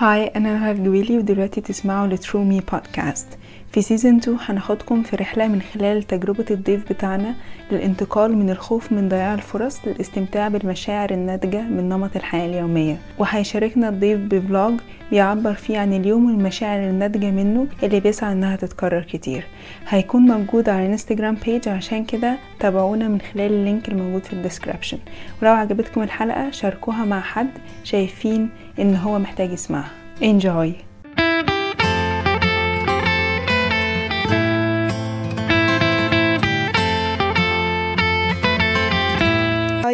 هاي أنا نهى الجويلي ودلوقتي تسمعوا لترو مي بودكاست في سيزن 2 هناخدكم في رحلة من خلال تجربة الضيف بتاعنا للانتقال من الخوف من ضياع الفرص للاستمتاع بالمشاعر الناتجة من نمط الحياة اليومية. وهيشاركنا الضيف ب vlog بيعبر فيه عن اليوم والمشاعر الناتجة منه اللي بيسعى إنها تتكرر كتير. هيكون موجود على انستجرام page عشان كده تابعونا من خلال ال link الموجود في ال description ولو عجبتكم الحلقة شاركوها مع حد شايفين إن هو محتاج يسمعها. Enjoy!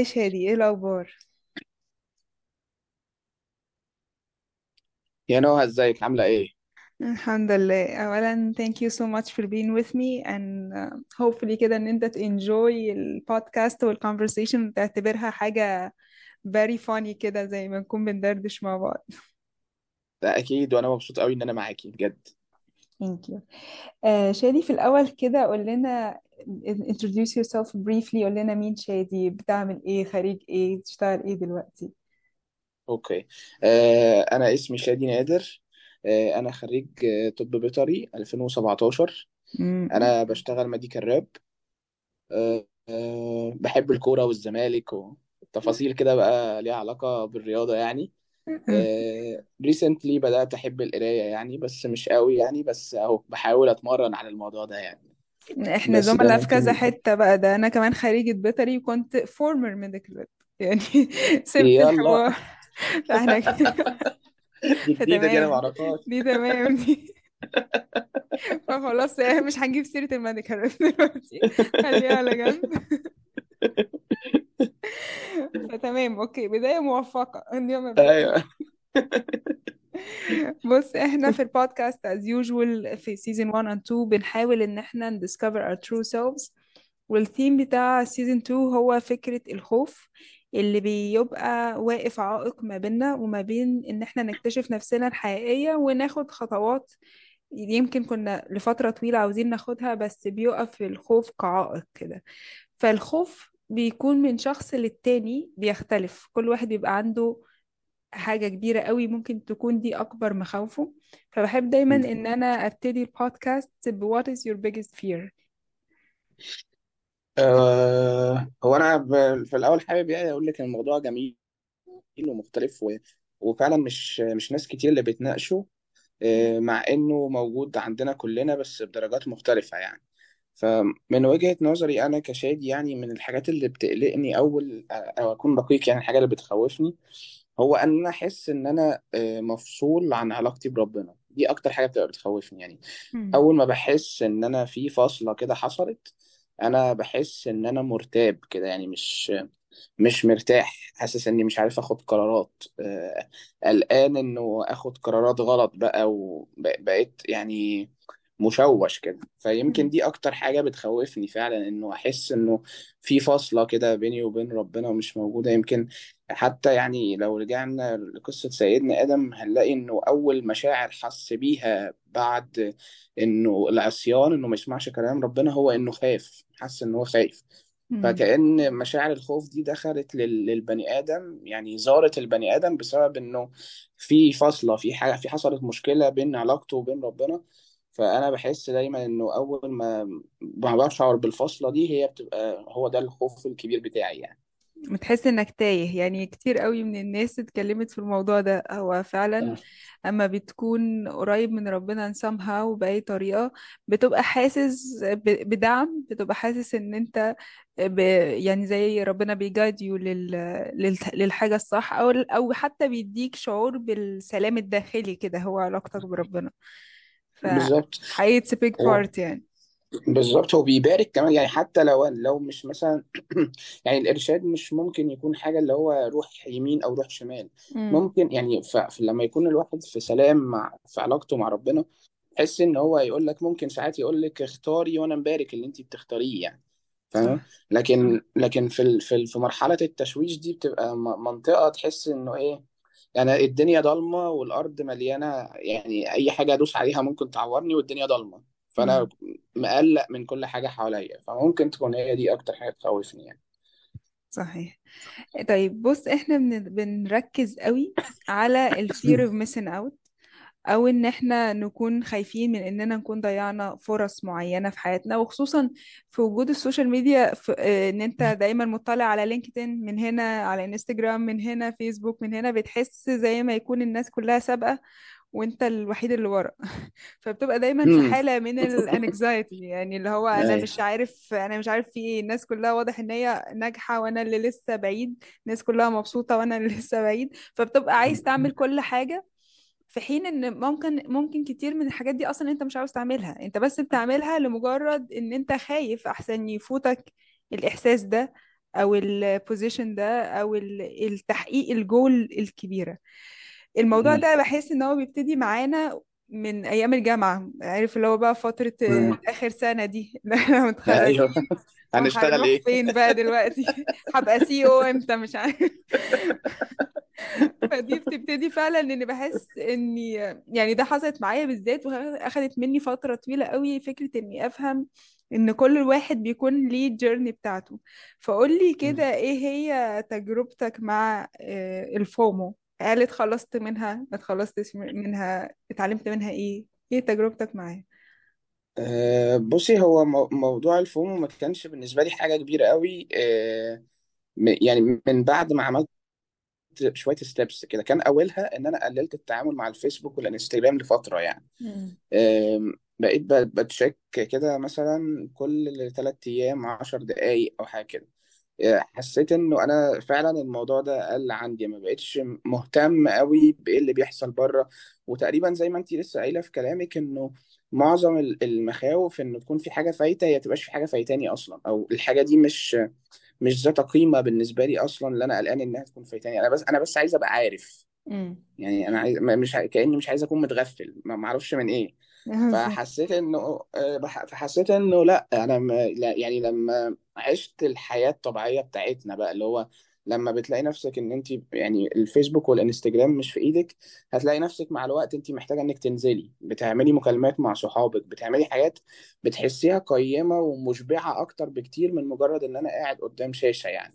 شادي إيه الأخبار؟ يا نهى ازيك؟ عاملة إيه؟ الحمد لله. اولا thank you so much for being with me and uh, hopefully كده إن أنت enjoy البودكاست والconversation وتعتبرها حاجة very funny كده زي ما نكون بندردش مع بعض. ده أكيد وأنا مبسوط قوي إن أنا معاكي بجد. Thank you. uh, شادي في الأول كده قول لنا introduce yourself briefly. قول لنا مين شادي بتعمل إيه خريج إيه بتشتغل إيه دلوقتي؟ okay. آه أنا اسمي شادي نادر. آه أنا خريج آه، طب بيطري 2017 م- أنا بشتغل medical rep. آه آه بحب الكورة والزمالك والتفاصيل كده بقى ليها علاقة بالرياضة يعني. آه recently بدأت أحب القراية يعني بس مش قوي يعني بس أهو بحاول أتمرن على الموضوع ده يعني. إحنا بس ده زملاء في كذا حتة بقى. ده أنا كمان خريجة بيطري وكنت former medical rep يعني سبت يلا. الحوار. فاحنا دي جديدة دي أنا فتمام معرفهاش دي تمام دي. فخلاص يعني مش هنجيب سيرة ال medical rep دلوقتي. خليها على جنب. فتمام okay. بداية موفقة. اليوم مبدئيا أيوه. بص إحنا في البودكاست as usual في season 1 and 2 بنحاول إن إحنا ن discover our true selves. والثيم بتاع season 2 هو فكرة الخوف اللي بيبقى واقف عائق ما بيننا وما بين إن إحنا نكتشف نفسنا الحقيقية وناخد خطوات يمكن كنا لفترة طويلة عاوزين ناخدها بس بيقف الخوف كعائق كده. فالخوف بيكون من شخص للتاني بيختلف. كل واحد بيبقى عنده حاجة كبيرة قوي ممكن تكون دي أكبر مخاوفه. فبحب دايما إن أنا أبتدي البودكاست ب What is your biggest fear آه هو أنا ب- في الأول حابب يعني أقول لك إن الموضوع جميل ومختلف و... وفعلا مش مش ناس كتير اللي بتناقشه آه مع إنه موجود عندنا كلنا بس بدرجات مختلفة يعني. فمن وجهة نظري أنا كشادي يعني من الحاجات اللي بتقلقني أول أو أكون دقيق يعني الحاجة اللي بتخوفني هو أن أنا أحس إن أنا آه، مفصول عن علاقتي بربنا. دي أكتر حاجة بتبقى بتخوفني. يعني مم. أول ما بحس إن أنا في فاصلة كده حصلت أنا بحس إن أنا مرتاب كده. يعني مش مش مرتاح. حاسس إني مش عارف آخد قرارات. آه، قلقان إنه آخد قرارات غلط بقى وبقيت يعني مشوش كده فيمكن. دي أكتر حاجة بتخوفني فعلا إنه أحس إنه في فاصلة كده بيني وبين ربنا ومش موجودة يمكن حتى يعني لو رجعنا لقصة سيدنا آدم هنلاقي إنه أول مشاعر حس بيها بعد إنه العصيان إنه ما يسمعش كلام ربنا هو إنه خاف حس إنه هو خايف. فكأن مشاعر الخوف دي دخلت لل- للبني آدم يعني زارت البني آدم بسبب إنه في فاصلة في حاجة في حصلت مشكلة بين علاقته وبين ربنا فأنا بحس دايما إنه أول ما ما بشعر بالفاصلة دي هي بتبقى هو ده الخوف الكبير بتاعي يعني. بتحس إنك تايه. يعني كتير قوي من الناس اتكلمت في الموضوع ده. هو فعلا آه. أما بتكون قريب من ربنا somehow بأي طريقة بتبقى حاسس بدعم بتبقى حاسس إن أنت ب... يعني زي ربنا بيجايد يو لل... لل... للحاجة الصح أو أو حتى بيديك شعور بالسلام الداخلي كده هو علاقتك بربنا. بالظبط. it's a big هو part يعني. بالظبط هو بيبارك كمان. يعني حتى لو لو مش مثلا يعني الإرشاد مش ممكن يكون حاجة اللي هو روح يمين أو روح شمال. امم ممكن يعني ف- لما يكون الواحد في سلام مع في علاقته مع ربنا تحس إن هو يقول لك ممكن ساعات يقول لك اختاري وأنا مبارك اللي انت بتختاريه يعني. فاهم؟ صح. لكن لكن في ال- في ال- في مرحلة التشويش دي بتبقى م- منطقة تحس إنه إيه يعني الدنيا ضلمة والأرض مليانة يعني أي حاجة أدوس عليها ممكن تعورني والدنيا ضلمة. فأنا مقلق من كل حاجة حواليا فممكن تكون هي دي أكتر حاجة تخوفني يعني. صحيح. طيب بص إحنا بن... بنركز قوي على ال fear of missing out. أو إن إحنا نكون خايفين من إننا نكون ضيعنا فرص معينة في حياتنا وخصوصا في وجود السوشيال ميديا في آه، إن أنت دايما مطلع على لينكدين من هنا على إنستجرام من هنا فيسبوك من هنا بتحس زي ما يكون الناس كلها سابقة وأنت الوحيد اللي ورا. فبتبقى دايما في حالة من ال anxiety يعني اللي هو أنا أيوه. مش عارف أنا مش عارف في إيه. الناس كلها واضح إن هي ناجحة وأنا اللي لسه بعيد الناس كلها مبسوطة وأنا اللي لسه بعيد. فبتبقى عايز تعمل كل حاجة في حين إن ممكن ممكن كتير من الحاجات دي أصلا أنت مش عاوز تعملها. أنت بس بتعملها لمجرد إن أنت خايف أحسن يفوتك الإحساس ده أو ال position ده أو ال- التحقيق الجول الكبيرة. الموضوع. ده بحس إن هو بيبتدي معانا من أيام الجامعة عارف اللي هو بقى فترة آه، مم. آخر سنة دي. اللي إحنا أيوه. متخرجين هنشتغل وهنروح إيه؟ فين بقى دلوقتي؟ هبقى CEO إمتى؟ مش عارف. فدي بتبتدي فعلا إن بحس إني يعني ده حصلت معايا بالذات وأخدت مني فترة طويلة قوي فكرة إني أفهم إن كل واحد بيكون ليه الجيرني بتاعته. فقولي مم. كده إيه هي تجربتك مع آه، الفومو؟ هل اتخلصت منها ما اتخلصتش منها اتعلمت منها إيه؟ إيه تجربتك معاه أه بصي هو مو- موضوع الفومو ما كانش بالنسبة لي حاجة كبيرة قوي. أه م- يعني من بعد ما عملت شوية ستيبس كده كان أولها إن أنا قللت التعامل مع الفيسبوك والإنستجرام لفترة يعني. مم. بقيت ب- بتشيك كده مثلا كل ثلاث أيام عشر دقايق أو حاجة كده. حسيت إنه أنا فعلا الموضوع ده قل عندي ما بقتش مهتم قوي بإيه اللي بيحصل بره. وتقريبا زي ما انت لسه قايلة في كلامك إنه معظم ال- المخاوف إنه تكون في حاجة فايتة هي تبقاش في حاجة فايتاني أصلا. أو الحاجة دي مش مش ذات قيمة بالنسبة لي أصلا اللي أنا قلقان إنها تكون فايتاني. أنا بس أنا بس عايز أبقى عارف. مم. يعني أنا عايز مش ع- كأني مش عايز أكون متغفل. ما أعرفش من إيه. فحسيت انه آه، فحسيت انه لا أنا م- لا يعني لما عشت الحياة الطبيعية بتاعتنا بقى اللي هو لما بتلاقي نفسك ان انت يعني الفيسبوك والانستجرام مش في إيدك هتلاقي نفسك مع الوقت انت محتاجة انك تنزلي بتعملي مكالمات مع صحابك بتعملي حاجات بتحسيها قيمة ومشبعة أكتر بكتير من مجرد ان أنا قاعد قدام شاشة يعني.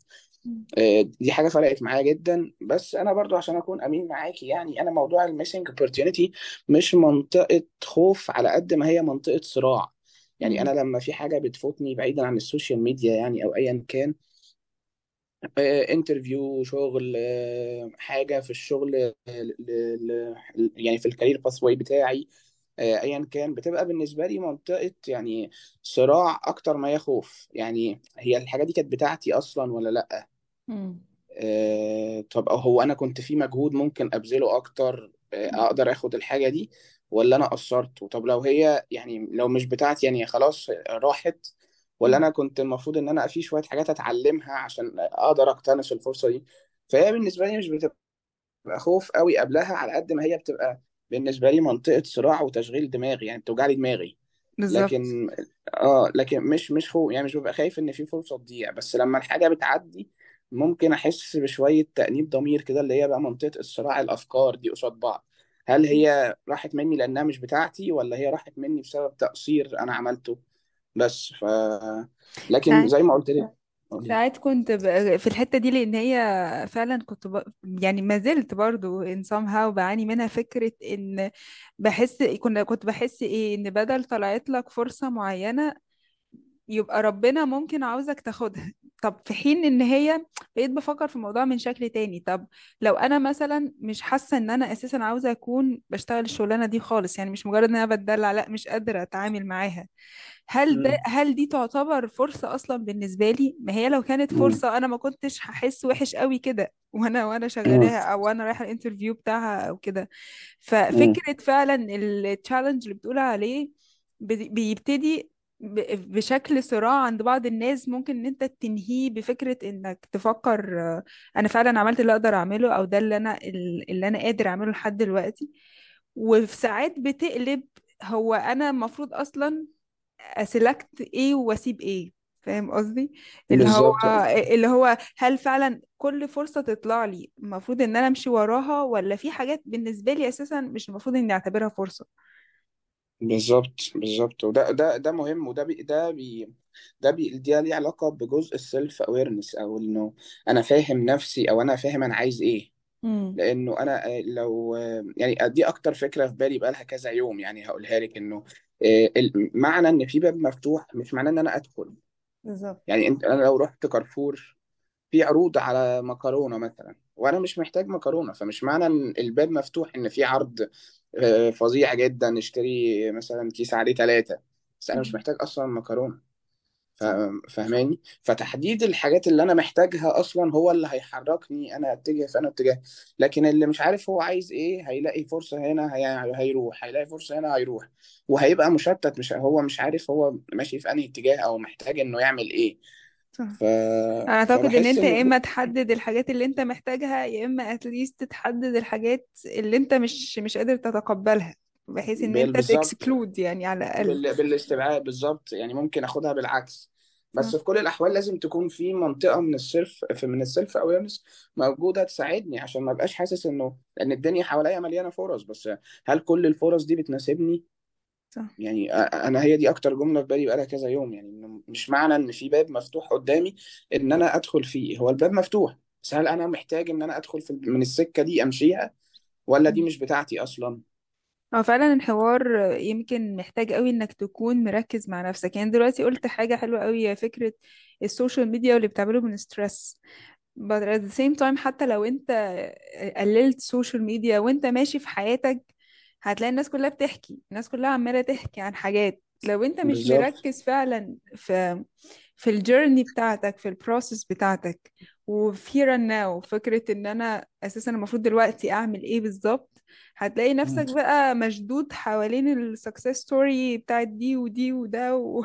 دي حاجة فرقت معايا جدا بس أنا برضو عشان أكون أمين معاكي يعني أنا موضوع ال missing opportunity مش منطقة خوف على قد ما هي منطقة صراع يعني أنا. لما في حاجة بتفوتني بعيدا عن السوشيال ميديا يعني أو ايا كان interview شغل آه، حاجة في الشغل آه، يعني في الكارير باثواي بتاعي آه، ايا كان بتبقى بالنسبة لي منطقة يعني صراع أكتر ما هي خوف يعني هي الحاجة دي كانت بتاعتي أصلا ولا لأ. آه، طب هو أنا كنت في مجهود ممكن أبذله أكتر آه، أقدر آخد الحاجة دي ولا أنا قصرت طب لو هي يعني لو مش بتاعتي يعني خلاص راحت ولا. أنا كنت المفروض إن أنا في شوية حاجات أتعلمها عشان أقدر أقتنص الفرصة دي؟ فهي بالنسبة لي مش بتبقى خوف قوي قبلها على قد ما هي بتبقى بالنسبة لي منطقة صراع وتشغيل دماغي يعني بتوجع لي دماغي. بالظبط. لكن آه لكن مش مش خوف يعني مش ببقى خايف إن في فرصة تضيع بس لما الحاجة بتعدي ممكن أحس بشوية تأنيب ضمير كده اللي هي بقى منطقة الصراع الأفكار دي قصاد بعض. هل هي راحت مني لأنها مش بتاعتي ولا هي راحت مني بسبب تقصير أنا عملته؟ بس ف لكن ساعات زي ما قلت لك. ساعات كنت ب... في الحتة دي لأن هي فعلا كنت ب... يعني ما زلت برضو in somehow بعاني منها فكرة إن بحس كنا كنت بحس إيه إن بدل طلعت لك فرصة معينة يبقى ربنا ممكن عاوزك تاخدها. طب في حين إن هي بقيت بفكر في الموضوع من شكل تاني طب لو أنا مثلا مش حاسة إن أنا أساسا عاوزة أكون بشتغل الشغلانة دي خالص يعني مش مجرد إن أنا بتدلع لأ مش قادرة أتعامل معاها هل ده. هل دي تعتبر فرصة أصلا بالنسبة لي ما هي لو كانت. فرصة أنا ما كنتش هحس وحش قوي كده وأنا وأنا مم. شغالاها أو وأنا رايحة ال interview بتاعها أو كده. ففكرة فعلا ال challenge اللي بتقول عليه بي- بيبتدي بشكل صراع عند بعض الناس ممكن إن أنت تنهيه بفكرة إنك تفكر آه، أنا فعلا عملت اللي أقدر أعمله أو ده اللي أنا اللي أنا قادر أعمله لحد دلوقتي. وفي ساعات بتقلب هو أنا المفروض أصلا اسلكت إيه وأسيب إيه فاهم قصدي؟ اللي هو بالظبط اللي هو هل فعلا كل فرصة تطلع لي المفروض إن أنا أمشي وراها ولا في حاجات بالنسبة لي أساسا مش المفروض إني أعتبرها فرصة؟ بالظبط بالظبط. وده ده ده مهم وده بي ده بي ده بي... دي ليه علاقة بجزء ال self awareness أو إنه أنا فاهم نفسي أو أنا فاهم أنا عايز إيه. امم لأنه أنا آه، لو آه، يعني دي أكتر فكرة في بالي بقالها كذا يوم يعني هقولها لك إنه آه، ال- معنى إن في باب مفتوح مش معناه إن أنا أدخل. بالظبط. يعني أنت أنا لو رحت كارفور في عروض على مكرونة مثلا وأنا مش محتاج مكرونة فمش معنى إن الباب مفتوح إن في عرض فظيع جدا. نشتري مثلا كيس عليه ثلاثة بس أنا مش. محتاج أصلا مكرونة. فاهماني؟ فتحديد الحاجات اللي أنا محتاجها أصلا هو اللي هيحركني أنا اتجه في أنا اتجاه. لكن اللي مش عارف هو عايز إيه هيلاقي فرصة هنا هي... هيروح. هيلاقي فرصة هنا هيروح. وهيبقى مشتت. مش هو مش عارف هو ماشي في أنهي اتجاه أو محتاج إنه يعمل إيه. صح. ف... أنا أعتقد إن فبحس أنت يا إن إما تحدد الحاجات اللي أنت محتاجها يا إما at least تحدد الحاجات اللي أنت مش مش قادر تتقبلها بحيث إن بال- أنت بالظبط. ت exclude يعني على الأقل. بال... بالاستبعاد بالظبط. يعني ممكن أخدها بالعكس. صح. بس في كل الأحوال لازم تكون في منطقة من ال self في من ال self awareness موجودة تساعدني عشان ما أبقاش حاسس إنه لأن الدنيا حواليا مليانة فرص. بس هل كل الفرص دي بتناسبني؟ صح. يعني أنا هي دي أكتر جملة في بالي بقالها كذا يوم يعني إنه مش معنى إن في باب مفتوح قدامي إن أنا أدخل فيه هو الباب مفتوح بس هل أنا محتاج إن أنا أدخل في من السكة دي أمشيها ولا دي مش بتاعتي أصلا؟ هو فعلا الحوار يمكن محتاج قوي إنك تكون مركز مع نفسك يعني دلوقتي قلت حاجة حلوة قوي هي فكرة السوشيال ميديا واللي بتعمله من stress but at the same time حتى لو أنت قللت سوشيال ميديا وأنت ماشي في حياتك هتلاقي الناس كلها بتحكي الناس كلها عمالة تحكي عن حاجات. لو انت مش بالظبط. مركز فعلا في في ال journey بتاعتك في ال process بتاعتك وفي and now فكرة إن أنا أساسا المفروض دلوقتي أعمل إيه بالظبط هتلاقي نفسك بقى مشدود حوالين ال success story بتاعت دي ودي وده و...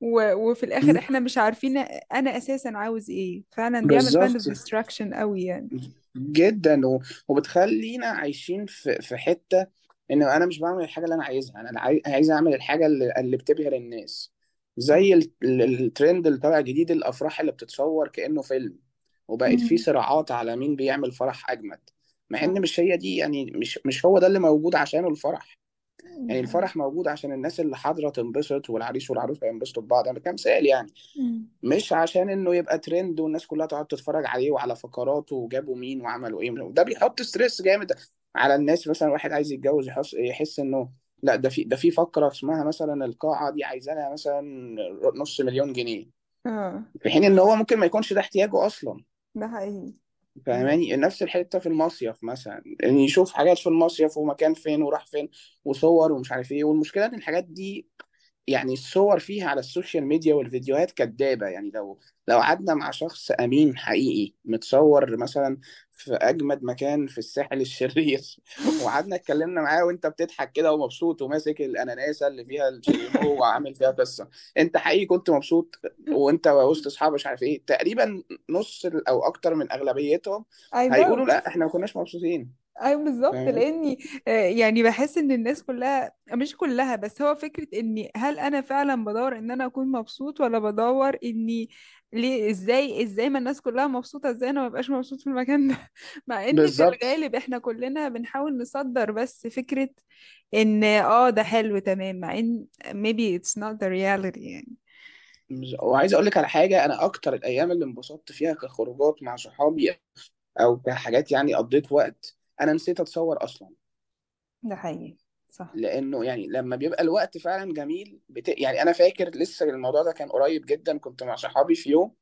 و... وفي الآخر إحنا مش عارفين أنا أساسا عاوز إيه. فعلا بيعمل of بالظبط. distraction قوي يعني. جدا و- وبتخلينا عايشين في في حتة إن أنا مش بعمل الحاجة اللي أنا عايزها. أنا عاي- عايز أعمل الحاجة اللي, اللي بتبهر الناس. زي ال- ال- الترند اللي طالع جديد الأفراح اللي بتتصور كأنه فيلم. وبقت في. صراعات على مين بيعمل فرح أجمد. مع إن مش هي دي يعني مش مش هو ده اللي موجود عشانه الفرح. يعني الفرح موجود عشان الناس اللي حاضرة تنبسط والعريس والعروس ينبسطوا ببعض. أنا كمثال يعني. مش عشان إنه يبقى ترند والناس كلها تقعد تتفرج عليه وعلى فقراته وجابوا مين وعملوا إيه. وده بيحط stress جامد. على الناس مثلا واحد عايز يتجوز يحس يحس إنه لا ده في ده في فقرة اسمها مثلا القاعة دي عايزة لها مثلا نص مليون جنيه. آه. في حين إن هو ممكن ما يكونش ده احتياجه أصلا. ده حقيقي. فاهماني؟ نفس الحتة في المصيف مثلا. إن يشوف حاجات في المصيف ومكان فين وراح فين وصور ومش عارف إيه. والمشكلة إن الحاجات دي يعني الصور فيها على السوشيال ميديا والفيديوهات كدابة. يعني لو لو قعدنا مع شخص أمين حقيقي متصور مثلا في أجمد مكان في الساحل الشرير. وقعدنا اتكلمنا معاه وأنت بتضحك كده ومبسوط وماسك الأناناسة اللي فيها الشاليمو وعامل فيها قصة. أنت حقيقي كنت مبسوط وأنت وسط أصحابك مش عارف إيه تقريبا نص أو أكتر من أغلبيتهم I هيقولوا لأ إحنا ما كناش مبسوطين. أيوه بالظبط فاهماني؟ لإني آه، يعني بحس إن الناس كلها مش كلها بس هو فكرة إني هل أنا فعلا بدور إن أنا أكون مبسوط ولا بدور إني ليه إزاي إزاي ما الناس كلها مبسوطة إزاي أنا ما ببقاش مبسوط في المكان ده؟ مع ان في بالظبط. الغالب إحنا كلنا بنحاول نصدر بس فكرة إن آه ده حلو تمام مع إن maybe it's not the reality يعني. وعايز أقول لك على حاجة أنا أكتر الأيام اللي انبسطت فيها كخروجات مع صحابي أو كحاجات يعني قضيت وقت أنا نسيت أتصور أصلا. ده حقيقي صح. لأنه يعني لما بيبقى الوقت فعلا جميل بت... يعني أنا فاكر لسه الموضوع ده كان قريب جدا كنت مع صحابي في يوم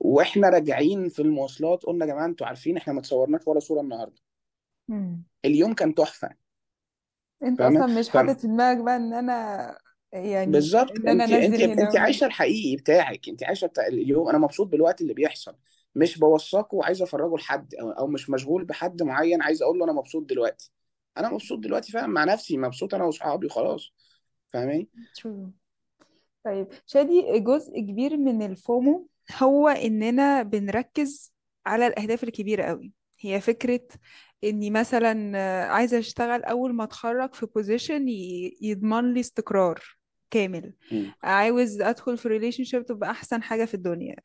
وإحنا راجعين في المواصلات قلنا يا جماعة أنتوا عارفين إحنا ما تصورناش ولا صورة النهارده. مم. اليوم كان تحفة. أنت فاهمة؟ أصلا مش حاطط في دماغك بقى إن أنا يعني بالظبط. إن أنا انت انت أنزل انت عايشة الحقيقي بتاعك. انت عايشة بتاع اليوم أنا مبسوط بالوقت اللي بيحصل. مش بوثقه وعايز افرجه لحد أو مش مشغول بحد معين عايز أقول له أنا مبسوط دلوقتي. أنا مبسوط دلوقتي فعلا مع نفسي مبسوط أنا واصحابي وخلاص. فاهماني. طيب شادي جزء كبير من الفومو هو إننا بنركز على الأهداف الكبيرة قوي. هي فكرة إني مثلا عايزة أشتغل أول ما أتخرج في position يضمن لي استقرار. كامل. عاوز أدخل في relationship تبقى أحسن حاجة في الدنيا.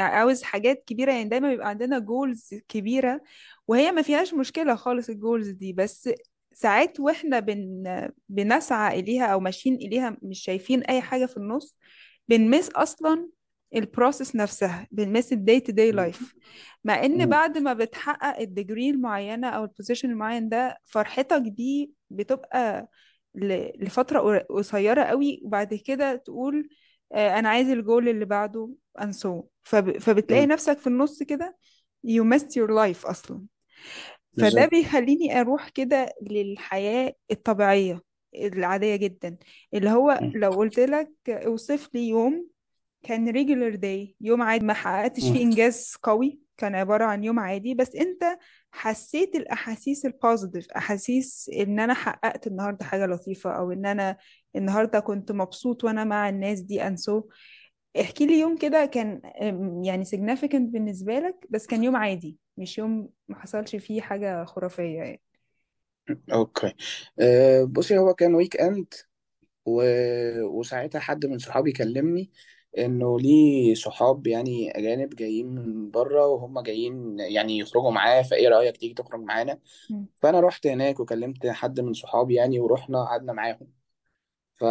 عاوز حاجات كبيرة يعني دايما بيبقى عندنا goals كبيرة وهي ما فيهاش مشكلة خالص ال goals دي. بس ساعات وإحنا بن بنسعى إليها أو ماشيين إليها مش شايفين أي حاجة في النص بن miss أصلا ال process نفسها بن miss ال day to day life مع إن. بعد ما بتحقق ال degree المعينة أو ال position المعين ده فرحتك دي بتبقى لفترة قصيرة قوي وبعد كده تقول آه، أنا عايز الجول اللي بعده and so فب... فبتلاقي. نفسك في النص كده you missed your life أصلا فده بالظبط بيخليني أروح كده للحياة الطبيعية العادية جدا اللي هو. لو قلت لك أوصف لي يوم كان regular day يوم عادي ما حققتش. فيه إنجاز قوي كان عبارة عن يوم عادي بس أنت حسيت الأحاسيس ال positive أحاسيس إن أنا حققت النهاردة حاجة لطيفة أو إن أنا النهاردة كنت مبسوط وأنا مع الناس دي and so احكي لي يوم كده كان يعني significant بالنسبة لك بس كان يوم عادي مش يوم ما حصلش فيه حاجة خرافية يعني. okay. أه بصي هو كان weekend و... وساعتها حد من صحابي كلمني انه ليه صحاب يعني اجانب جايين من بره وهم جايين يعني يخرجوا معاه فايه رأيك تيجي تخرج معانا؟ مم. فأنا رحت هناك وكلمت حد من صحابي يعني ورحنا قعدنا معاهم. ف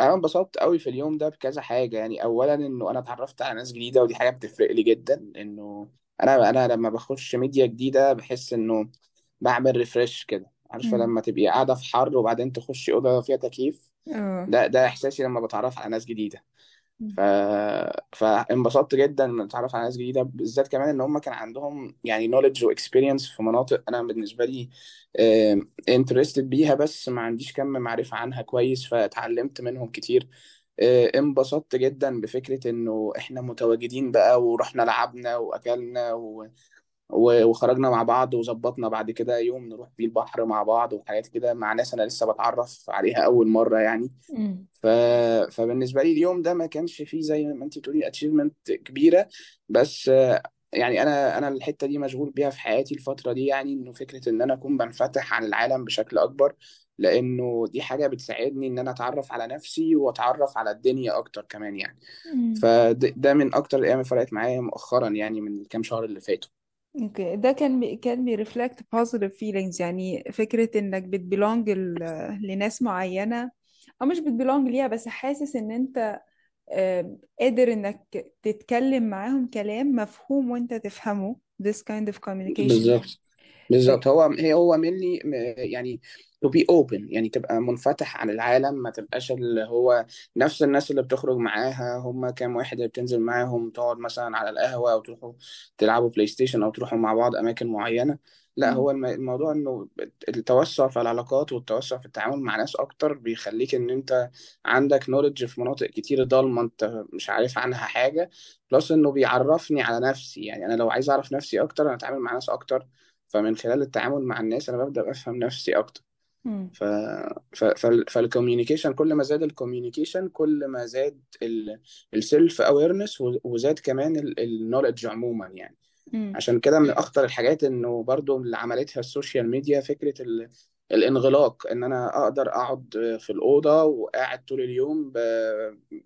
أنا انبسطت قوي في اليوم ده بكذا حاجة. يعني اولا إنه أنا اتعرفت على ناس جديدة ودي حاجة بتفرق لي جدا. إنه أنا أنا لما بخش ميديا جديدة بحس إنه بعمل refresh كده. عارفة مم. لما تبقي قاعدة في حر وبعدين تخشي أوضة فيها تكييف؟ آه. ده ده إحساسي لما بتعرف على ناس جديدة. ف... فانبسطت جدا إن اتعرف على ناس جديدة بالذات كمان إن هم كان عندهم يعني knowledge و experience في مناطق أنا بالنسبة لي interested بيها بس ما عنديش كم معرفة عنها كويس فاتعلمت منهم كتير. آه، انبسطت جدا بفكرة إنه إحنا متواجدين بقى ورحنا لعبنا وأكلنا و... وخرجنا مع بعض وظبطنا بعد كده يوم نروح فيه البحر مع بعض وحاجات كده مع ناس أنا لسه بتعرف عليها أول مرة يعني مم. ف... فبالنسبة لي اليوم ده ما كانش فيه زي ما انت بتقولي اتشيفمنت كبيرة بس يعني أنا أنا الحتة دي مشغول بيها في حياتي الفترة دي يعني إنه فكرة إن أنا أكون بنفتح عن العالم بشكل أكبر لأنه دي حاجة بتساعدني إن أنا أتعرف على نفسي وأتعرف على الدنيا أكتر كمان يعني مم. فده ده من أكتر الأيام اللي فرقت معايا مؤخرا يعني من الكام شهر اللي فاتوا okay. ده كان بي كان بي reflect positive feelings. يعني فكرة إنك بت belong لناس معينة أو مش بت belong ليها بس حاسس إن أنت قادر إنك تتكلم معاهم كلام مفهوم وأنت تفهمه. This kind of communication. بالظبط. بالظبط. هو هي هو مني يعني be open يعني تبقى منفتح على العالم ما تبقاش اللي هو نفس الناس اللي بتخرج معاها هم كام واحد اللي بتنزل معاهم تقعد مثلا على القهوة أو تروحوا تلعبوا PlayStation أو تروحوا مع بعض أماكن معينة. لا. هو الم- الموضوع إنه التوسع في العلاقات والتوسع في التعامل مع ناس أكتر بيخليك إن أنت عندك knowledge في مناطق كتير ضالمة أنت مش عارف عنها حاجة. plus إنه بيعرفني على نفسي يعني أنا لو عايز أعرف نفسي أكتر أنا أتعامل مع ناس أكتر. فمن خلال التعامل مع الناس أنا ببدأ أفهم نفسي أكتر. مم. ف ف فال communication كل ما زاد ال communication كل ما زاد ال self awareness وزاد كمان ال knowledge عموما يعني مم. عشان كده من أخطر الحاجات إنه برضو اللي عملتها السوشيال ميديا فكرة ال... الانغلاق إن أنا أقدر أقعد في الأوضة وقاعد طول اليوم ب...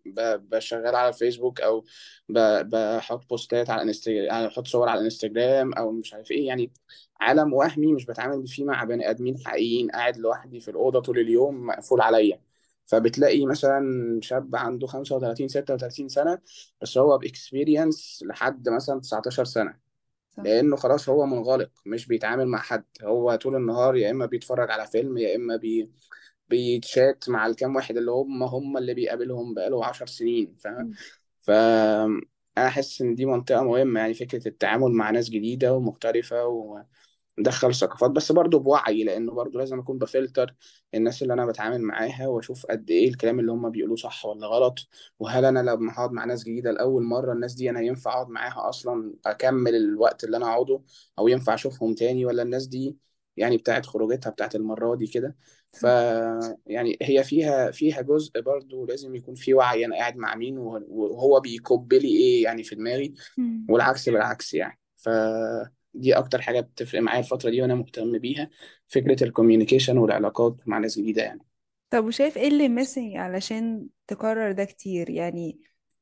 ب... على الفيسبوك أو ب... بحط posts ات على انستجرام بحط صور على الإنستجرام أو مش عارف إيه. يعني عالم وهمي مش بتعامل فيه مع بني آدمين حقيقيين قاعد لوحدي في الأوضة طول اليوم مقفول عليا. فبتلاقي مثلا شاب عنده 35 36 سنة بس هو ب experience لحد مثلا 19 سنة. صح. لأنه خلاص هو منغلق مش بيتعامل مع حد. هو طول النهار يا إما بيتفرج على فيلم يا إما بي بيتشات مع الكام واحد اللي هم هم اللي بيقابلهم بقاله عشر سنين فاهم. ف أنا حاسس إن دي منطقة مهمة يعني فكرة التعامل مع ناس جديدة ومختلفة ندخل ثقافات بس برضو بوعي لأنه برضو لازم أكون بفلتر الناس اللي أنا بتعامل معاها وأشوف قد إيه الكلام اللي هم بيقولوه صح ولا غلط. وهل أنا لما هقعد مع ناس جديدة لأول مرة الناس دي أنا ينفع أقعد معاها أصلا أكمل الوقت اللي أنا اقعده أو ينفع أشوفهم تاني؟ ولا الناس دي يعني بتاعت خروجتها بتاعت المرة دي كده؟ ف يعني هي فيها فيها جزء برضو لازم يكون في وعي أنا قاعد مع مين وه- وهو بيكب لي إيه يعني في دماغي. والعكس بالعكس يعني. فدي أكتر حاجة بتفرق معايا الفترة دي وأنا مهتم بيها فكرة الكوميونيكيشن والعلاقات مع ناس جديدة يعني. طب وشايف إيه اللي missing علشان تكرر ده كتير؟ يعني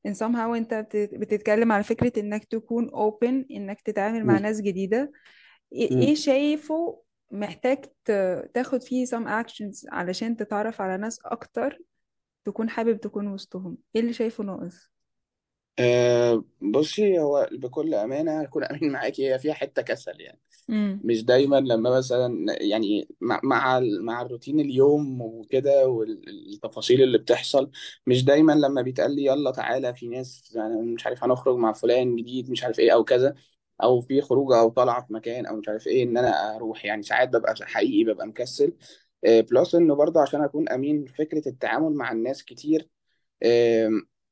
in somehow أنت بت- بتتكلم على فكرة إنك تكون open إنك تتعامل مع مم. ناس جديدة. إيه مم. إيه شايفه محتاج ت- تاخد فيه some actions علشان تتعرف على ناس أكتر تكون حابب تكون وسطهم؟ إيه اللي شايفه ناقص؟ أه بصي هو بكل أمانة اكون امين معاكي هي فيها حتة كسل يعني. امم مش دايما لما مثلا يعني مع مع ال- مع الروتين اليوم وكده والتفاصيل اللي بتحصل مش دايما لما بيتقال لي يلا تعالى في ناس يعني مش عارف هنخرج مع فلان جديد مش عارف إيه أو كذا أو في خروجة أو طلعه في مكان أو مش عارف إيه إن أنا أروح. يعني ساعات ببقى حقيقي ببقى مكسل. plus إنه برضه عشان أكون أمين فكرة التعامل مع الناس كتير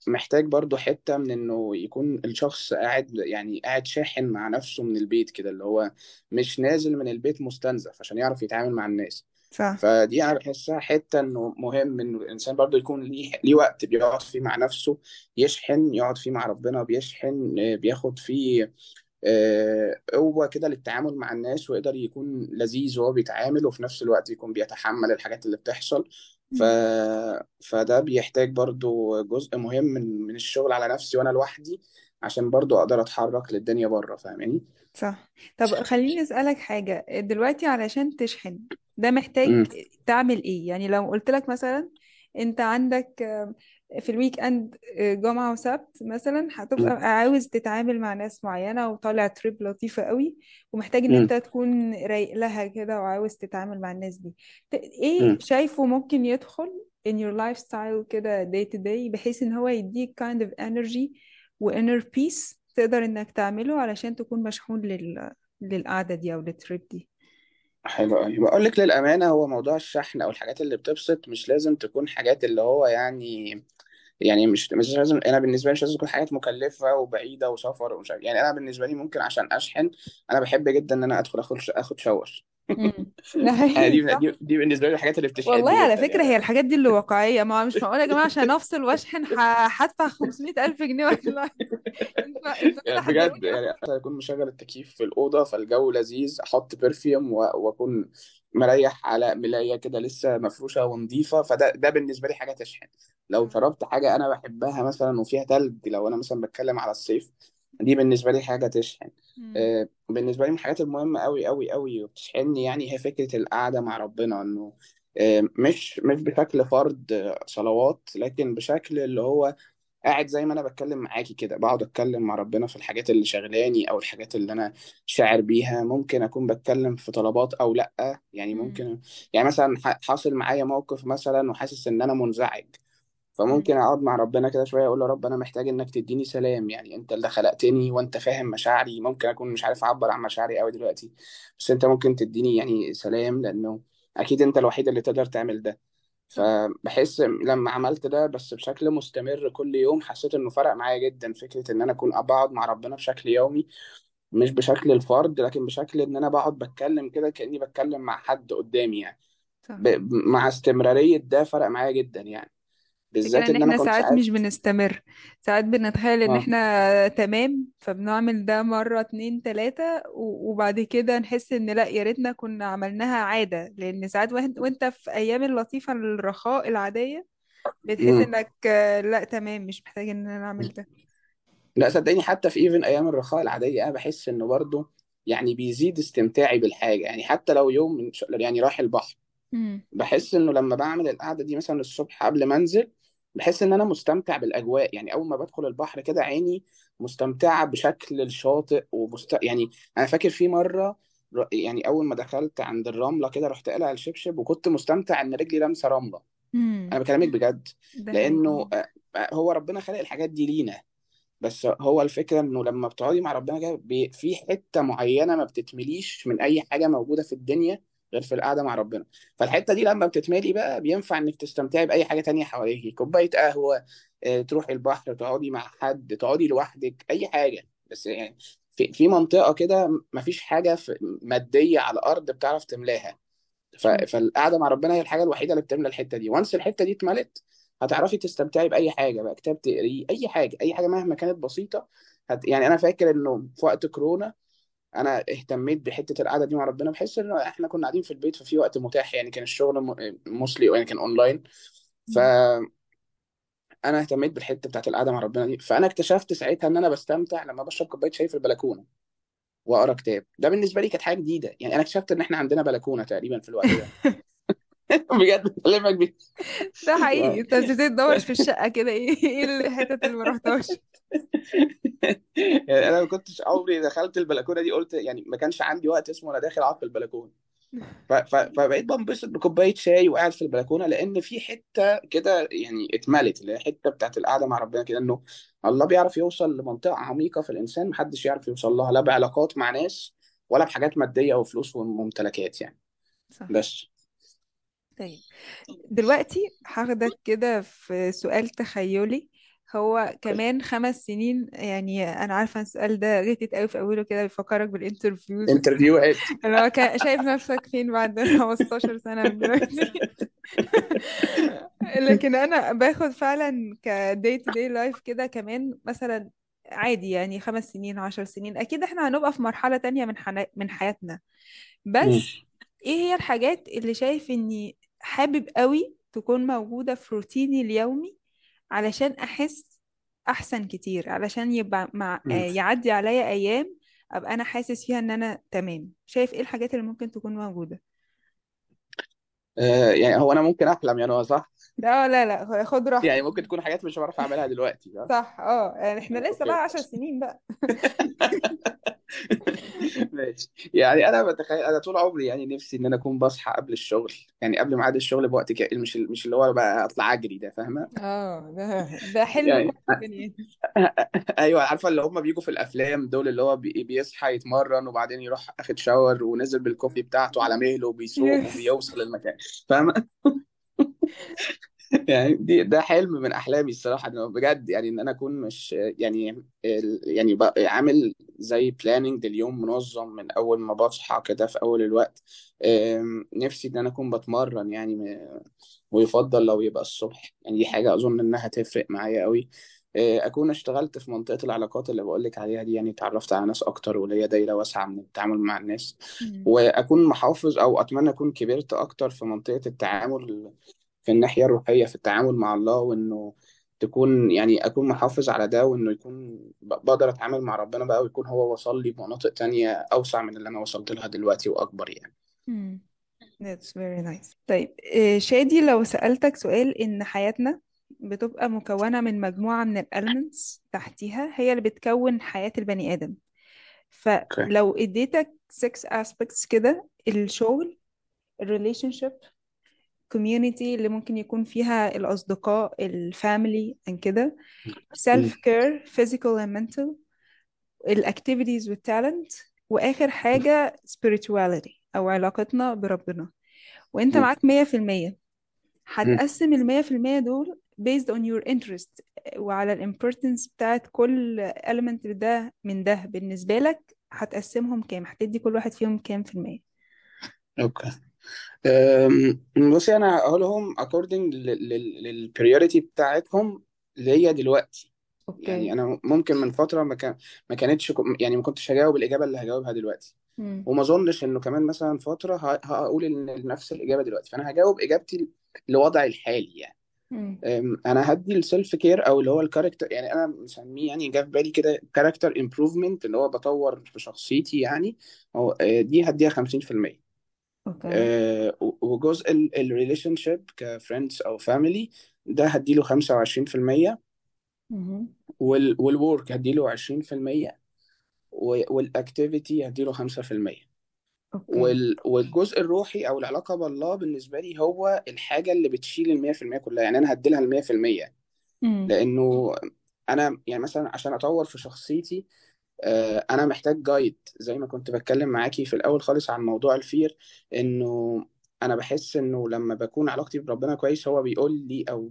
محتاج برضو حتة من إنه يكون الشخص قاعد يعني قاعد شاحن مع نفسه من البيت كده اللي هو مش نازل من البيت مستنزف عشان يعرف يتعامل مع الناس. صح. فدي أنا بحسها حتة إنه مهم إنه الإنسان برضو يكون ليه ليه وقت بيقعد فيه مع نفسه يشحن يقعد فيه مع ربنا بيشحن آه، بياخد فيه آه، قوة كده للتعامل مع الناس ويقدر يكون لذيذ وهو بيتعامل وفي نفس الوقت يكون بيتحمل الحاجات اللي بتحصل. ف... فده بيحتاج برضو جزء مهم من من الشغل على نفسي وأنا لوحدي عشان برضو أقدر أتحرك للدنيا بره فاهماني؟ صح. طب خليني أسألك حاجة. دلوقتي علشان تشحن ده محتاج تعمل إيه؟ يعني لو قلت لك مثلا أنت عندك في الويك إند آه، جمعة وسبت مثلا هتبقى عاوز تتعامل مع ناس معينة وطالع تريب لطيفة قوي ومحتاج إن أنت تكون رايق لها كده وعاوز تتعامل مع الناس دي. إيه شايفه ممكن يدخل in your lifestyle كده day to day بحيث إن هو يديك kind of energy و inner peace تقدر إنك تعمله علشان تكون مشحون لل... للقعدة دي أو للتريب دي؟ حلو قوي بقول لك للأمانة هو موضوع الشحن أو الحاجات اللي بتبسط مش لازم تكون حاجات اللي هو يعني يعني مش مش لازم أنا بالنسبة لي مش لازم تكون حاجات مكلفة وبعيدة وسفر ومش عارف يعني أنا بالنسبة لي ممكن عشان أشحن أنا بحب جدا إن أنا أدخل أخد أخد شاور امم ده يعني حقيقي دي دي, دي بالنسبة لي الحاجات اللي والله بتشحنني على جدا فكرة يعني. هي الحاجات دي اللي واقعية ما مش معقولة يا جماعة عشان أفصل وأشحن ه- هدفع 500 ألف جنيه ولا أنتوا أنتوا كده يعني بجد يعني أنا أكون مشغل التكييف في الأوضة فالجو لذيذ أحط برفيوم وأكون مريح على ملاية كده لسه مفروشة ونظيفه فده ده بالنسبة لي حاجة تشحن. لو شربت حاجة أنا بحبها مثلا وفيها تلج لو أنا مثلا بتكلم على الصيف دي بالنسبة لي حاجة تشحن. آه، بالنسبة لي من الحاجات المهمة قوي قوي قوي وبتشحنني يعني هي فكرة القعدة مع ربنا إنه آه، مش مش بشكل فرض آه، صلوات لكن بشكل اللي هو قاعد زي ما أنا بتكلم معاكي كده بقعد أتكلم مع ربنا في الحاجات اللي شغلاني أو الحاجات اللي أنا شاعر بيها. ممكن أكون بتكلم في طلبات أو لأ يعني ممكن يعني مثلا ح- حاصل معايا موقف مثلا وحاسس إن أنا منزعج فممكن أقعد مع ربنا كده شوية أقول له رب أنا محتاج إنك تديني سلام يعني أنت اللي خلقتني وأنت فاهم مشاعري. ممكن أكون مش عارف أعبر عن مشاعري قوي دلوقتي بس أنت ممكن تديني يعني سلام لأنه أكيد أنت الوحيد اللي تقدر تعمل ده. فبحس لما عملت ده بس بشكل مستمر كل يوم حسيت إنه فرق معايا جدا فكرة إن أنا أكون بقعد مع ربنا بشكل يومي مش بشكل الفرد لكن بشكل إن أنا بقعد بتكلم كده كأني بتكلم مع حد قدامي يعني. صح. ب... مع استمرارية ده فرق معايا جدا يعني. بالذات إن إن أنا إحنا كنت ساعات ساعات مش بنستمر. ساعات بنتخيل إن آه. إحنا تمام فبنعمل ده مرة اتنين تلاتة و- وبعد كده نحس إن لأ يا ريتنا كنا عملناها عادة. لأن ساعات وانت وأنت في أيام اللطيفة الرخاء العادية بتحس امم إنك آه، لأ تمام مش محتاج إن أنا أعمل ده. لأ صدقني حتى في ايفن أيام الرخاء العادية أنا بحس إنه برضه يعني بيزيد استمتاعي بالحاجة. يعني حتى لو يوم من ش- يعني رايح البحر بحس إنه لما بعمل القعدة دي مثلا الصبح قبل ما أنزل بحس إن أنا مستمتع بالأجواء. يعني أول ما بدخل البحر كده عيني مستمتعة بشكل الشاطئ ومست... يعني أنا فاكر في مرة يعني أول ما دخلت عند الرملة كده رحت قلع الشبشب وكنت مستمتع إن رجلي لامسة رملة. أنا بكلمك بجد. لأنه آه، آه، هو ربنا خلق الحاجات دي لينا. بس هو الفكرة إنه لما بتقعدي مع ربنا كده في حتة معينة ما بتتمليش من أي حاجة موجودة في الدنيا. غير في القعدة مع ربنا. فالحتة دي لما بتتملي بقى بينفع إنك تستمتعي بأي حاجة تانية حواليكي. كوباية قهوة آه، تروحي البحر تقعدي مع حد تقعدي لوحدك أي حاجة. بس يعني في في منطقة كده مفيش حاجة مادية على الأرض بتعرف تملاها. فالقعدة مع ربنا هي الحاجة الوحيدة اللي بتملى الحتة دي. وانس الحتة دي اتملت هتعرفي تستمتعي بأي حاجة بقى كتاب تقريه أي حاجة أي حاجة مهما كانت بسيطة. هت... يعني أنا فاكر إنه في وقت كورونا أنا اهتميت بحتة القعدة دي مع ربنا بحس إنه إحنا كنا قاعدين في البيت ففي وقت متاح يعني كان الشغل موصلي يعني كان اونلاين مم. فانا اهتميت بالحتة بتاعت القعدة مع ربنا دي. فأنا اكتشفت ساعتها إن أنا بستمتع لما بشرب كوباية شاي في البلكونة وأقرأ كتاب. ده بالنسبة لي كانت حاجة جديدة. يعني أنا اكتشفت إن إحنا عندنا بلكونة تقريبا في الوقت ده. بجد بكلمك بيه. ده حقيقي. انت بتبتدي تدور في الشقة كده. إيه إيه الحتت اللي ما رحتهاش؟ يعني أنا ما كنتش عمري دخلت البلكونة دي قلت يعني ما كانش عندي وقت اسمه أنا داخل أقعد في البلكونة. ف- ف- فبقيت بنبسط بكوباية شاي وقاعد في البلكونة لأن في حتة كده يعني اتملت اللي هي حتة بتاعت القعدة مع ربنا كده إنه الله بيعرف يوصل لمنطقة عميقة في الإنسان محدش يعرف يوصل لها لا بعلاقات مع ناس ولا بحاجات مادية وفلوس وممتلكات يعني. صح. بس. طيب. دلوقتي هاخدك كده في سؤال تخيلي. هو كمان خمس سنين يعني أنا عارفة السؤال ده غتت قوي في أوله كده بيفكرك بال interviews interviewهات اللي هو شايف نفسك فين بعد 15 سنة من دلوقتي. لكن أنا باخد فعلا ك day to day life كده كمان مثلا عادي يعني خمس سنين عشر سنين. أكيد إحنا هنبقى في مرحلة تانية من حنا... من حياتنا. بس إيه هي الحاجات اللي شايف إني حابب قوي تكون موجودة في روتيني اليومي علشان أحس أحسن كتير علشان يبقى مع. يعدي عليا أيام أبقى أنا حاسس فيها إن أنا تمام. شايف إيه الحاجات اللي ممكن تكون موجودة؟ آه يعني هو أنا ممكن أحلم يعني هو صح؟ لا لا لا خد يعني راحتك ممكن تكون حاجات مش بعرف أعملها دلوقتي صح؟ صح آه يعني إحنا لسه okay. بقى عشر سنين بقى. ماشي. يعني أنا بتخيل أنا طول عمري يعني نفسي إن أنا أكون بصحى قبل الشغل. يعني قبل ميعاد الشغل بوقت ك... مش مش اللي هو بقى أطلع أجري ده فاهمة؟ آه ده ده حلم يعني كل بني آدم. أيوه عارفة اللي هم بيجوا في الأفلام دول اللي هو بي... بيصحى يتمرن وبعدين يروح أخد شاور ونزل بال coffee بتاعته على مهله وبيسوق yes وبيوصل المكان فاهمة؟ يعني دي ده حلم من أحلامي الصراحة إنه بجد يعني إن أنا أكون مش يعني ال- يعني بقى عامل زي بلاننج لليوم منظم من أول ما بصحى كده في أول الوقت. أم، نفسي إن أنا أكون بتمرن يعني م- ويفضل لو يبقى الصبح. يعني دي حاجة أظن إنها تفرق معايا قوي أه، أكون اشتغلت في منطقة العلاقات اللي بقول لك عليها دي يعني اتعرفت على ناس أكتر وليا دايرة واسعة من التعامل مع الناس. مم. وأكون محافظ أو أتمنى أكون كبرت أكتر في منطقة التعامل في الناحية الروحية في التعامل مع الله وإنه تكون يعني أكون محافظ على ده وإنه يكون بقدر أتعامل مع ربنا بقى ويكون هو وصل لي بمناطق تانية أوسع من اللي أنا وصلت لها دلوقتي وأكبر يعني. مم. That's very nice. طيب إيه، شادي لو سألتك سؤال إن حياتنا بتبقى مكونة من مجموعة من الاليمنتس تحتيها هي اللي بتكون حياة البني آدم. فلو اديتك six aspects كده الشغل ال relationship community اللي ممكن يكون فيها الأصدقاء ال family and كده. self مم. care physical and mental. ال activities وال talent وآخر حاجة spirituality أو علاقتنا بربنا. وأنت. معاك مية في المية. مم. هتقسم المية في المية دول based on your interest. وعلى ال importance بتاعت كل element ده من ده. بالنسبة لك هتقسمهم كام؟ هتدي كل واحد فيهم كام في المية؟ okay. أم، بصي أنا هقولهم according لل priority بتاعتهم اللي هي دلوقتي يعني okay أنا ممكن من فترة ما كان ما كانتش يعني ما كنتش هجاوب الإجابة اللي هجاوبها دلوقتي. مم. وما أظنش إنه كمان مثلا فترة ه- هقول إن نفس الإجابة دلوقتي. فأنا هجاوب إجابتي لوضعي الحالي يعني. مم. أم، أنا هدي ال self care أو اللي هو ال character يعني أنا مسميه يعني جه في بالي كده character improvement اللي هو بطور في شخصيتي يعني. هو آه، دي هديها 50% okay. آه، وجزء ال relationship ك friends أو family ده هديله 25% مهم. وال work هديله 20% وال activity هديله 5% okay. وال... والجزء الروحي أو العلاقة بالله بالنسبة لي هو الحاجة اللي بتشيل ال 100% كلها. يعني أنا هديلها ال 100% مم. لأنه أنا يعني مثلا عشان أطور في شخصيتي أنا محتاج جايد زي ما كنت بتكلم معاكي في الأول خالص عن موضوع الفير إنه أنا بحس إنه لما بكون علاقتي بربنا كويس هو بيقول لي أو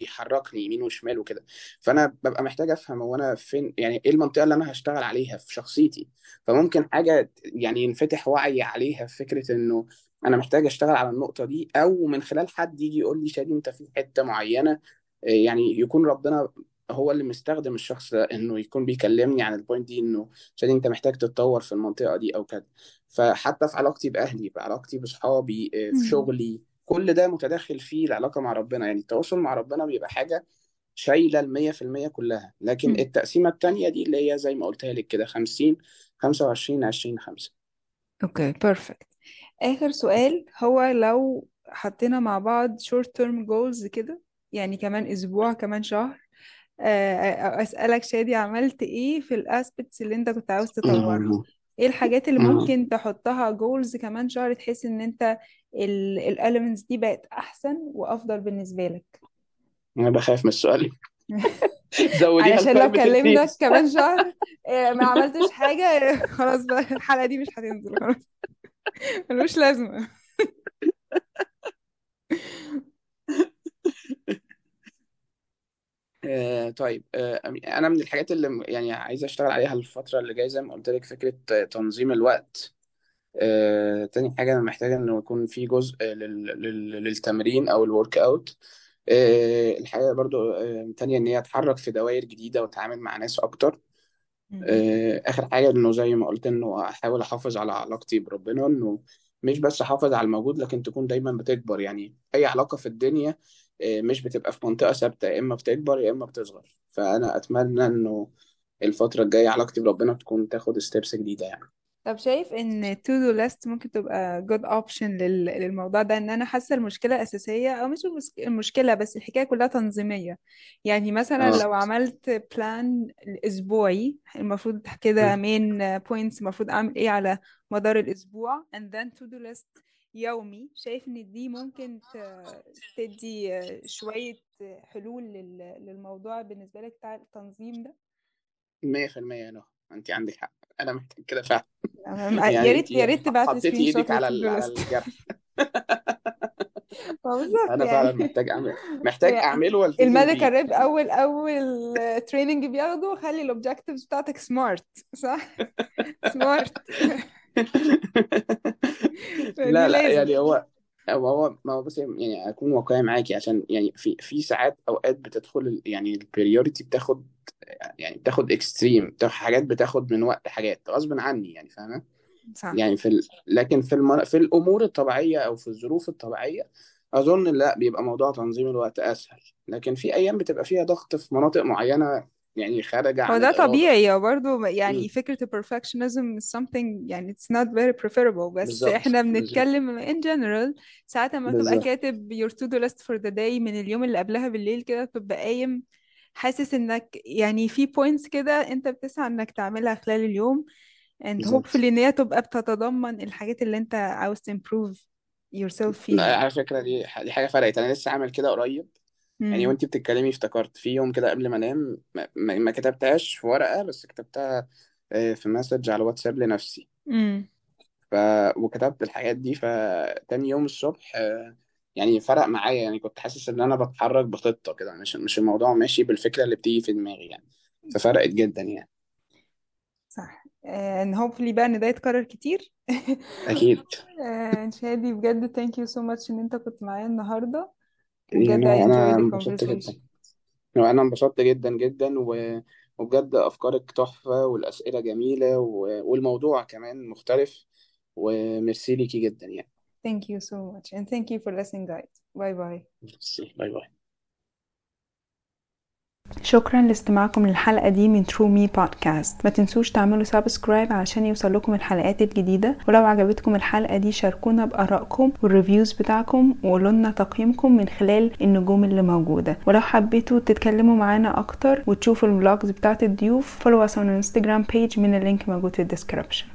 بيحركني يمين وشمال وكده. فأنا ببقى محتاج أفهم هو أنا فين يعني إيه المنطقة اللي أنا هشتغل عليها في شخصيتي؟ فممكن حاجة يعني ينفتح وعي عليها في فكرة إنه أنا محتاج أشتغل على النقطة دي أو من خلال حد يجي يقول لي شادي أنت في حتة معينة آه، يعني يكون ربنا هو اللي مستخدم الشخص ده إنه يكون بيكلمني عن ال point دي إنه عشان أنت محتاج تتطور في المنطقة دي أو كده. فحتى في علاقتي بأهلي في علاقتي باصحابي آه، في. شغلي كل ده متداخل فيه العلاقة مع ربنا. يعني التواصل مع ربنا بيبقى حاجة شايلة في المية كلها. لكن. التقسيمة التانية دي اللي هي زي ما قلتها لك كده 50 25 20 5 okay perfect آخر سؤال هو لو حطينا مع بعض short term goals كده يعني كمان أسبوع كمان شهر أسألك شادي عملت إيه في ال aspects اللي أنت كنت عاوز تطورها؟ مم. إيه الحاجات اللي مم. ممكن تحطها goals كمان شهر تحس إن أنت ال elements دي بقت أحسن وأفضل بالنسبة لك؟ أنا بخاف من السؤال. زوديها علشان لو كلمنك ال base كمان شهر آه، ما عملتش حاجة خلاص بقى الحلقة دي مش هتنزل خلاص. ملوش لازمة. آه طيب آه أنا من الحاجات اللي يعني عايز أشتغل عليها الفترة اللي جاية زي ما قلت لك فكرة آه، تنظيم الوقت. آه، تاني حاجة أنا محتاج إنه يكون في جزء لل... لل... للتمرين أو الورك أوت آه، الحاجة برضو آه، تانية إن هي أتحرك في دوائر جديدة وأتعامل مع ناس مم. آه، آخر حاجة إنه زي ما قلت إنه أحاول أحافظ على علاقتي بربنا إنه مش بس أحافظ على الموجود لكن تكون دايما بتكبر. يعني أي علاقة في الدنيا مش بتبقى في منطقة ثابتة يا إما بتكبر يا إما بتصغر. فأنا أتمنى إنه الفترة الجاية علاقتي بربنا تكون تاخد steps جديدة يعني. طب شايف إن to do list ممكن تبقى good option لل... للموضوع ده؟ إن أنا حاسة المشكلة أساسية أو مش المشكلة بس الحكاية كلها تنظيمية. يعني مثلا آه. لو عملت plan اسبوعي المفروض كده main points المفروض أعمل إيه على مدار الأسبوع؟ and then to do list يومي. شايف إن دي ممكن تدي شوية حلول لل... للموضوع بالنسبة لك بتاع التنظيم ده؟ مية في المية يا نهى. أنت عندك حق. أنا محتاج كده فعلا. أنا- يا يعني ريت يا ريت تبعت حطيتي إيدك على على الجرح. بالظبط أنا فعلا يعني. محتاج أعمل محتاج يعني أعمله والتزم ال medical rep أول أول training بياخده خلي ال objectives بتاعتك SMART صح؟ SMART لا لا لازم. يعني هو هو هو ما هو بس يعني أكون واقعي معاكي عشان يعني في في ساعات أوقات بتدخل ال- يعني ال priority بتاخد يعني بتاخد extreme حاجات بتاخد من وقت حاجات غصب عني يعني فاهمة؟ صح. يعني في ال... لكن في المر... في الأمور الطبيعية أو في الظروف الطبيعية أظن لا بيبقى موضوع تنظيم الوقت أسهل. لكن في أيام بتبقى فيها ضغط في مناطق معينة يعني خارجه هو عن ده الاراده طبيعي برضه يعني مم. فكرة ال perfectionism is something يعني it's not very preferable بس بالظبط إحنا بالظبط. بنتكلم in general ساعات ما تبقى بالظبط. كاتب your to do list for the day من اليوم اللي قبلها بالليل كده تبقى قايم حاسس إنك يعني في points كده أنت بتسعى إنك تعملها خلال اليوم and hopefully بالظبط إن هي تبقى بتتضمن الحاجات اللي أنت عاوز improve yourself فيها. لا، على فكرة دي دي حاجة فرقت. أنا لسه عامل كده قريب يعني امم وانتي بتتكلمي افتكرت في يوم كده قبل ما انام ما, ما ما كتبتهاش في ورقة بس كتبتها آه، في مسج على الواتساب لنفسي. امم ف... وكتبت الحاجات دي فتاني يوم الصبح آه، يعني فرق معايا يعني كنت حاسس إن أنا بتحرك بخطة كده مش مش الموضوع ماشي بالفكرة اللي بتيجي في دماغي يعني. ففرقت جدا يعني. صح. and hopefully بقى إن ده يتكرر كتير. أكيد. آه، شادي بجد thank you so much إن أنت كنت معايا النهاردة. وبجد يعني I أنا enjoyed the انبسطت conversation. جدا وأنا انبسطت جدا جدا و... وبجد أفكارك تحفة والأسئلة جميلة و... والموضوع كمان مختلف وميرسي ليكي جدا يعني. Thank you so much and thank you for listening guys. Bye bye ميرسي باي باي شكرا لاستماعكم للحلقة دي من True Me Podcast. ما تنسوش تعملوا subscribe علشان يوصل لكم الحلقات الجديدة. ولو عجبتكم الحلقة دي شاركونا بآرائكم وال reviews بتاعكم وقولوا لنا تقييمكم من خلال النجوم اللي موجودة. ولو حبيتوا تتكلموا معانا أكتر وتشوفوا ال vlogs بتاعت الضيوف follow us on Instagram page. من ال link موجود في ال description